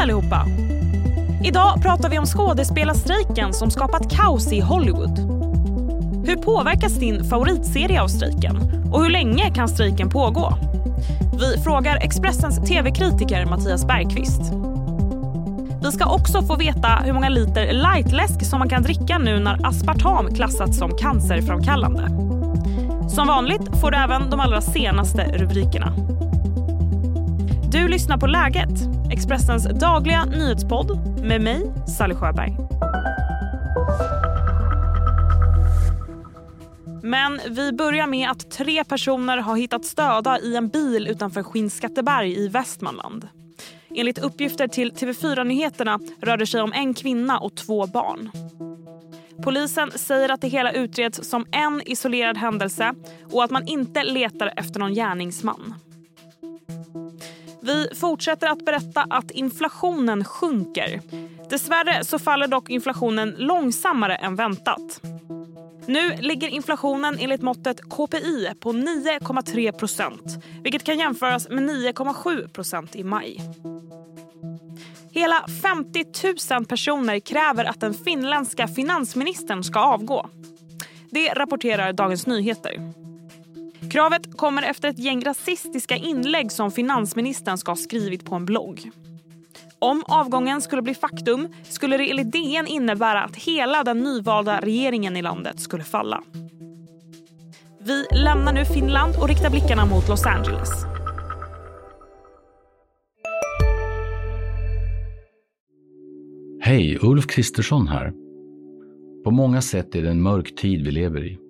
allihopa! Idag pratar vi om skådespelarstrejken som skapat kaos i Hollywood. Hur påverkas din favoritserie av strejken? Och hur länge kan strejken pågå? Vi frågar Expressens tv-kritiker Mattias Bergqvist. Vi ska också få veta hur många liter lightläsk som man kan dricka nu när aspartam klassats som cancerframkallande. Som vanligt får du även de allra senaste rubrikerna. Du lyssnar på Läget, Expressens dagliga nyhetspodd med mig, Sally Sjöberg. Men vi börjar med att tre personer har hittats döda i en bil utanför Skinnskatteberg i Västmanland. Enligt uppgifter till TV4 Nyheterna rör det sig om en kvinna och två barn. Polisen säger att det hela utreds som en isolerad händelse och att man inte letar efter någon gärningsman. Vi fortsätter att berätta att inflationen sjunker. Dessvärre så faller dock inflationen långsammare än väntat. Nu ligger inflationen enligt måttet KPI på 9,3 procent vilket kan jämföras med 9,7 procent i maj. Hela 50 000 personer kräver att den finländska finansministern ska avgå. Det rapporterar Dagens Nyheter. Kravet kommer efter ett gäng rasistiska inlägg som finansministern ska ha skrivit på en blogg. Om avgången skulle bli faktum skulle det enligt DN innebära att hela den nyvalda regeringen i landet skulle falla. Vi lämnar nu Finland och riktar blickarna mot Los Angeles. Hej, Ulf Kristersson här. På många sätt är det en mörk tid vi lever i.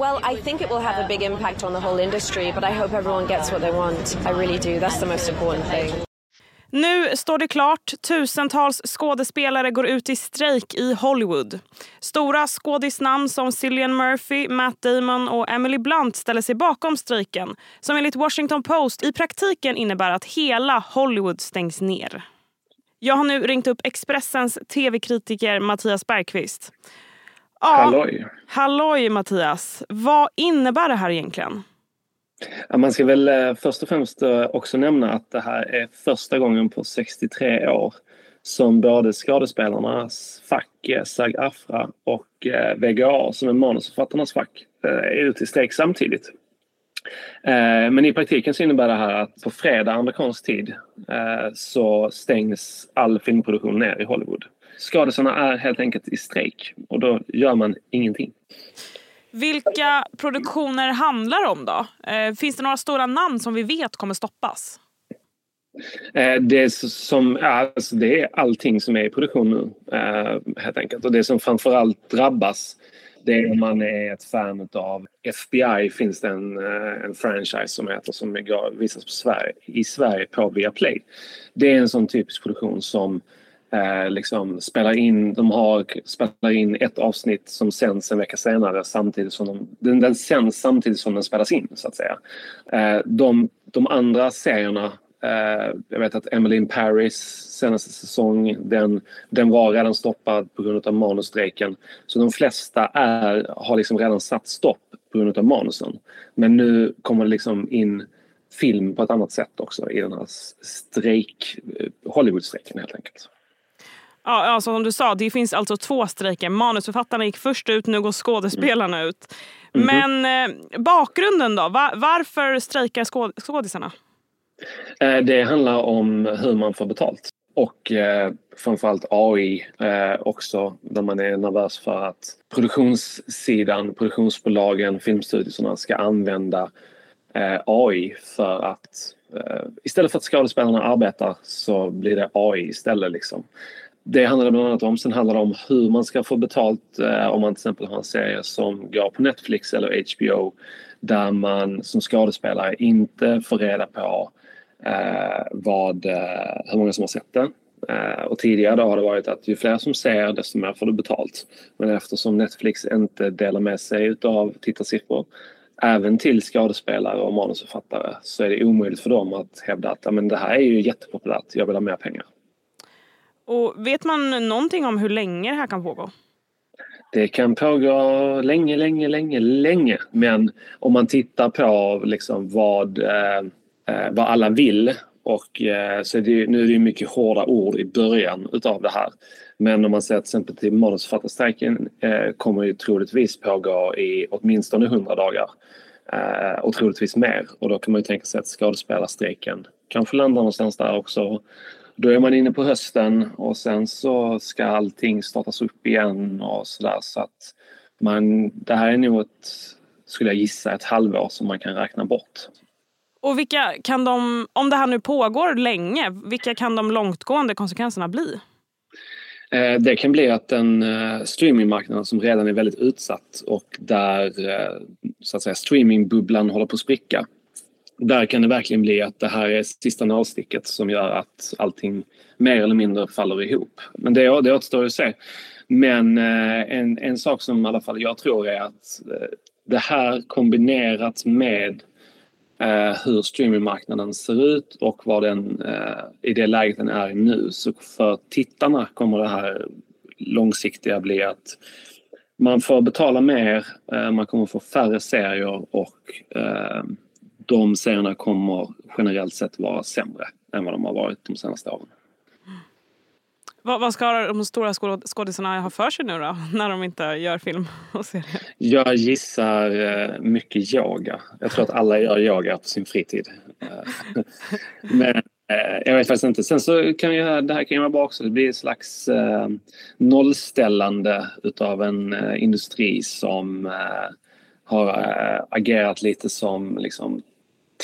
Well, I think it will have a big impact on the whole industry, but I hope everyone gets what they want. I really do. That's the most important thing. Nu står det klart. Tusentals skådespelare går ut i strejk i Hollywood. Stora skådisnamn som Cillian Murphy, Matt Damon och Emily Blunt ställer sig bakom strejken som enligt Washington Post i praktiken innebär att hela Hollywood stängs ner. Jag har nu ringt upp Expressens tv-kritiker Mattias Bergqvist. Halloj. Halloj Mattias. Vad innebär det här egentligen? Man ska väl eh, först och främst eh, också nämna att det här är första gången på 63 år som både skådespelarnas fack eh, SAG-AFRA och VGA som är manusförfattarnas fack är ute i strejk samtidigt. Men i praktiken så innebär det här att på fredag amerikansk tid så stängs all filmproduktion ner i Hollywood. Skådisarna är helt enkelt i strejk och då gör man ingenting. Vilka produktioner handlar det om då? Eh, finns det några stora namn som vi vet kommer stoppas? Eh, det, som, alltså det är allting som är i produktion nu eh, helt enkelt. Och det som framförallt drabbas det är om man är ett fan av FBI finns det en, eh, en franchise som heter som visas på Sverige, i Sverige på Viaplay. Det är en sån typisk produktion som eh, liksom spelar in, de har, spelar in ett avsnitt som sänds en vecka senare samtidigt som de, den, den sänds samtidigt som den spelas in så att säga. Eh, de, de andra serierna jag vet att Emily in Paris senaste säsong, den, den var redan stoppad på grund av manusstrejken. Så de flesta är, har liksom redan satt stopp på grund av manusen. Men nu kommer det liksom in film på ett annat sätt också i den här strejk, eh, Hollywoodstrejken helt enkelt. Ja, alltså som du sa, det finns alltså två strejker. Manusförfattarna gick först ut, nu går skådespelarna mm. ut. Mhm. Men mm -hmm. eh, bakgrunden då? Var, varför strejkar skåd skådisarna? Eh, det handlar om hur man får betalt. Och eh, framförallt AI eh, också, där man är nervös för att produktionssidan, produktionsbolagen, filmstudierna ska använda eh, AI för att eh, istället för att skådespelarna arbetar så blir det AI istället. Liksom. Det handlar det bland annat om. Sen handlar det om hur man ska få betalt eh, om man till exempel har en serie som går på Netflix eller HBO där man som skådespelare inte får reda på eh, vad, eh, hur många som har sett den. Eh, och tidigare då har det varit att ju fler som ser desto mer får du betalt. Men eftersom Netflix inte delar med sig av tittarsiffror även till skådespelare och manusförfattare så är det omöjligt för dem att hävda att men det här är ju jättepopulärt, jag vill ha mer pengar. Och vet man någonting om hur länge det här kan pågå? Det kan pågå länge, länge, länge, länge. Men om man tittar på liksom vad, eh, eh vad alla vill och eh, så är det, nu är det mycket hårda ord i början utav det här. Men om man ser till exempel till manusförfattarstrejken eh, kommer ju troligtvis pågå i åtminstone 100 dagar. Eh, och troligtvis mer. Och då kan man ju tänka sig att skådespelarstrejken kanske landar någonstans där också. Då är man inne på hösten och sen så ska allting startas upp igen och sådär. Så att man, det här är nog ett, skulle jag gissa, ett halvår som man kan räkna bort. Och vilka kan de, om det här nu pågår länge, vilka kan de långtgående konsekvenserna bli? Eh, det kan bli att den eh, streamingmarknaden som redan är väldigt utsatt och där eh, så att säga, streamingbubblan håller på att spricka. Där kan det verkligen bli att det här är sista nålsticket som gör att allting mer eller mindre faller ihop. Men det, det återstår att se. Men eh, en, en sak som i alla fall jag tror är att eh, det här kombinerat med eh, hur streamingmarknaden ser ut och vad den eh, i det läget den är nu. Så för tittarna kommer det här långsiktiga bli att man får betala mer, eh, man kommer få färre serier och eh, de serierna kommer generellt sett vara sämre än vad de har varit de senaste åren. Vad, vad ska de stora skådisarna ha för sig nu då, när de inte gör film och serier? Jag gissar eh, mycket yoga. Jag tror att alla gör yoga på sin fritid. Eh, men eh, jag vet faktiskt inte. Sen så kan ju, det här kan ju vara bra också. Det blir ett slags eh, nollställande utav en industri som har agerat lite som liksom,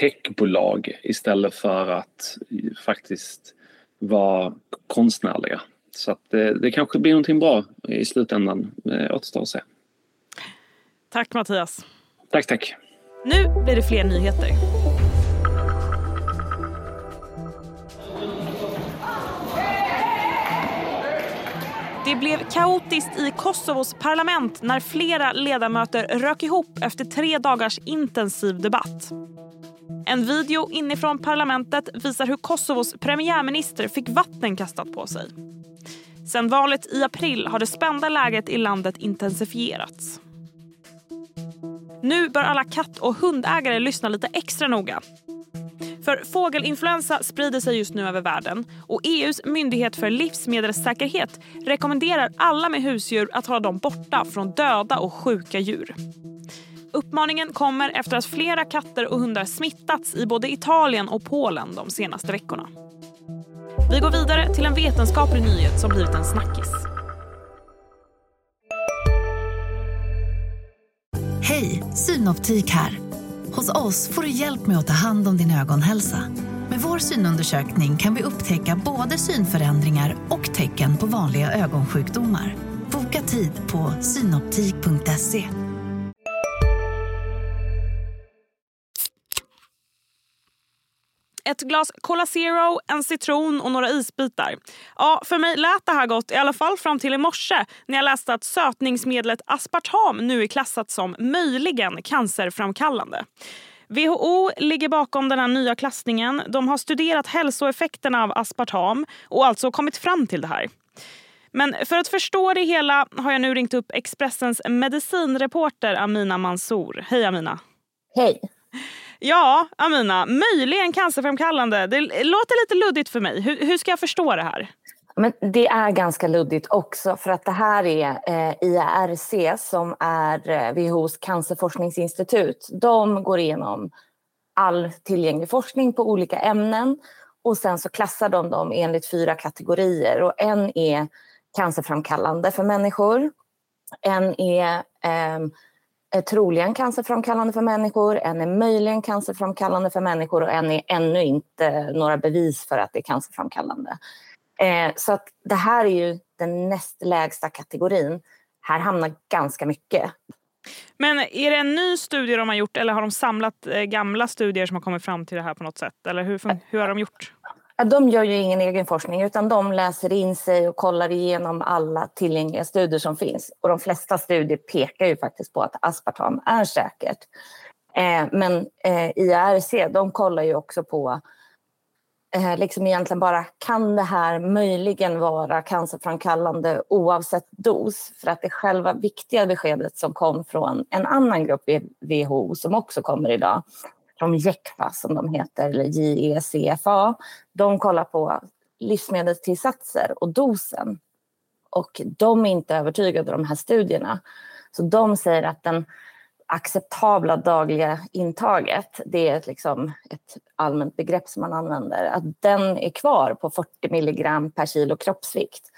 techbolag istället för att faktiskt vara konstnärliga. Så att det, det kanske blir någonting bra i slutändan. Eh, återstår att se. Tack Mattias. Tack, tack. Nu blir det fler nyheter. Det blev kaotiskt i Kosovos parlament när flera ledamöter rök ihop efter tre dagars intensiv debatt. En video inifrån parlamentet visar hur Kosovos premiärminister fick vatten kastat på sig. Sen valet i april har det spända läget i landet intensifierats. Nu bör alla katt och hundägare lyssna lite extra noga. För fågelinfluensa sprider sig just nu över världen och EUs myndighet för livsmedelssäkerhet rekommenderar alla med husdjur att hålla dem borta från döda och sjuka djur. Uppmaningen kommer efter att flera katter och hundar smittats i både Italien och Polen de senaste veckorna. Vi går vidare till en vetenskaplig nyhet som blivit en snackis. Hej, Synoptik här. Hos oss får du hjälp med att ta hand om din ögonhälsa. Med vår synundersökning kan vi upptäcka både synförändringar och tecken på vanliga ögonsjukdomar. Boka tid på synoptik.se. Ett glas Cola Zero, en citron och några isbitar. Ja, för mig lät det här gott, i alla fall fram till i morse när jag läste att sötningsmedlet aspartam nu är klassat som möjligen cancerframkallande. WHO ligger bakom den här nya klassningen. De har studerat hälsoeffekterna av aspartam och alltså kommit fram till det här. Men för att förstå det hela har jag nu ringt upp Expressens medicinreporter Amina Mansour. Hej Amina! Hej! Ja, Amina, möjligen cancerframkallande. Det låter lite luddigt för mig. Hur, hur ska jag förstå det här? Men det är ganska luddigt också för att det här är eh, IARC som är eh, WHOs cancerforskningsinstitut. De går igenom all tillgänglig forskning på olika ämnen och sen så klassar de dem enligt fyra kategorier och en är cancerframkallande för människor. En är eh, är troligen cancerframkallande för människor, en är möjligen cancerframkallande för människor och en är ännu inte några bevis för att det är cancerframkallande. Eh, så att det här är ju den näst lägsta kategorin. Här hamnar ganska mycket. Men är det en ny studie de har gjort eller har de samlat eh, gamla studier som har kommit fram till det här på något sätt? Eller hur, hur har de gjort? De gör ju ingen egen forskning utan de läser in sig och kollar igenom alla tillgängliga studier som finns. Och de flesta studier pekar ju faktiskt på att aspartam är säkert. Eh, men eh, IARC de kollar ju också på eh, liksom egentligen bara kan det här möjligen vara cancerframkallande oavsett dos? För att det själva viktiga beskedet som kom från en annan grupp i WHO som också kommer idag från JECFA som de heter, eller JECFA, de kollar på livsmedelstillsatser och dosen. Och de är inte övertygade de här studierna. Så de säger att den acceptabla dagliga intaget, det är liksom ett allmänt begrepp som man använder, att den är kvar på 40 milligram per kilo kroppsvikt.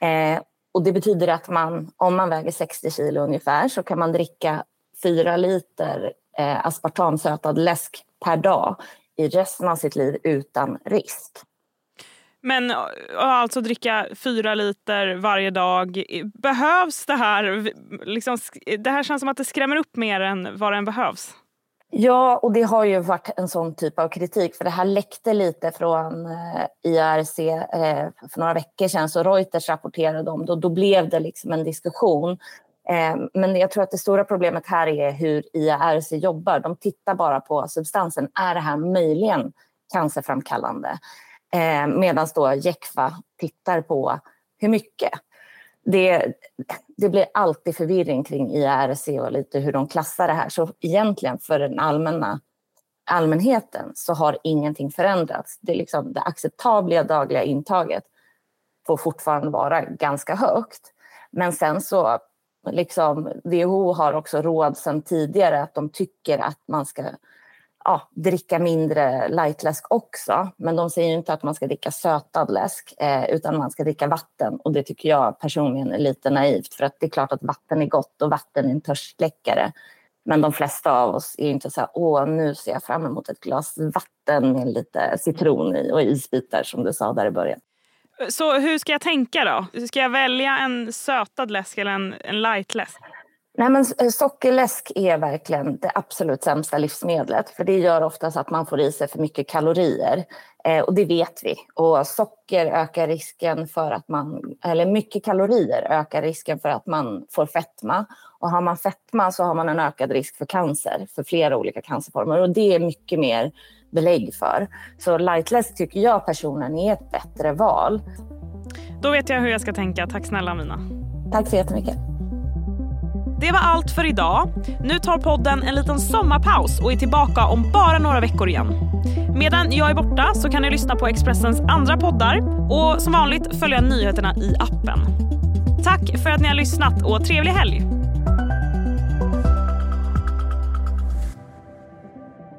Eh, och det betyder att man, om man väger 60 kilo ungefär så kan man dricka 4 liter eh, aspartamsötad läsk per dag i resten av sitt liv utan risk. Men alltså dricka fyra liter varje dag. Behövs det här? Liksom, det här känns som att det skrämmer upp mer än vad den behövs. Ja, och det har ju varit en sån typ av kritik för det här läckte lite från eh, IRC eh, för några veckor sedan så Reuters rapporterade om det och då blev det liksom en diskussion. Ehm, men jag tror att det stora problemet här är hur IARC jobbar. De tittar bara på substansen. Är det här möjligen cancerframkallande? Ehm, Medan då Jekfa tittar på hur mycket. Det, det blir alltid förvirring kring IARC och lite hur de klassar det här. Så egentligen för den allmänna allmänheten så har ingenting förändrats. Det, är liksom, det acceptabla dagliga intaget får fortfarande vara ganska högt. Men sen så, liksom, WHO har också råd sedan tidigare att de tycker att man ska ja, dricka mindre lightläsk också. Men de säger inte att man ska dricka sötad läsk eh, utan man ska dricka vatten. Och det tycker jag personligen är lite naivt för att det är klart att vatten är gott och vatten är en törstsläckare. Men de flesta av oss är inte så här, åh nu ser jag fram emot ett glas vatten med lite citron i och isbitar som du sa där i början. Så hur ska jag tänka då? Ska jag välja en sötad läsk eller en, en lightläsk? Nej, men eh, sockerläsk är verkligen det absolut sämsta livsmedlet. För Det gör oftast att man får i sig för mycket kalorier. Eh, och Det vet vi. Och Socker ökar risken för att man... Eller mycket kalorier ökar risken för att man får fetma. Och Har man fetma så har man en ökad risk för cancer, för flera olika cancerformer. Och Det är mycket mer belägg för. Så lightläsk tycker jag personligen är ett bättre val. Då vet jag hur jag ska tänka. Tack snälla Mina. Tack så jättemycket. Det var allt för idag. Nu tar podden en liten sommarpaus och är tillbaka om bara några veckor igen. Medan jag är borta så kan ni lyssna på Expressens andra poddar och som vanligt följa nyheterna i appen. Tack för att ni har lyssnat och trevlig helg!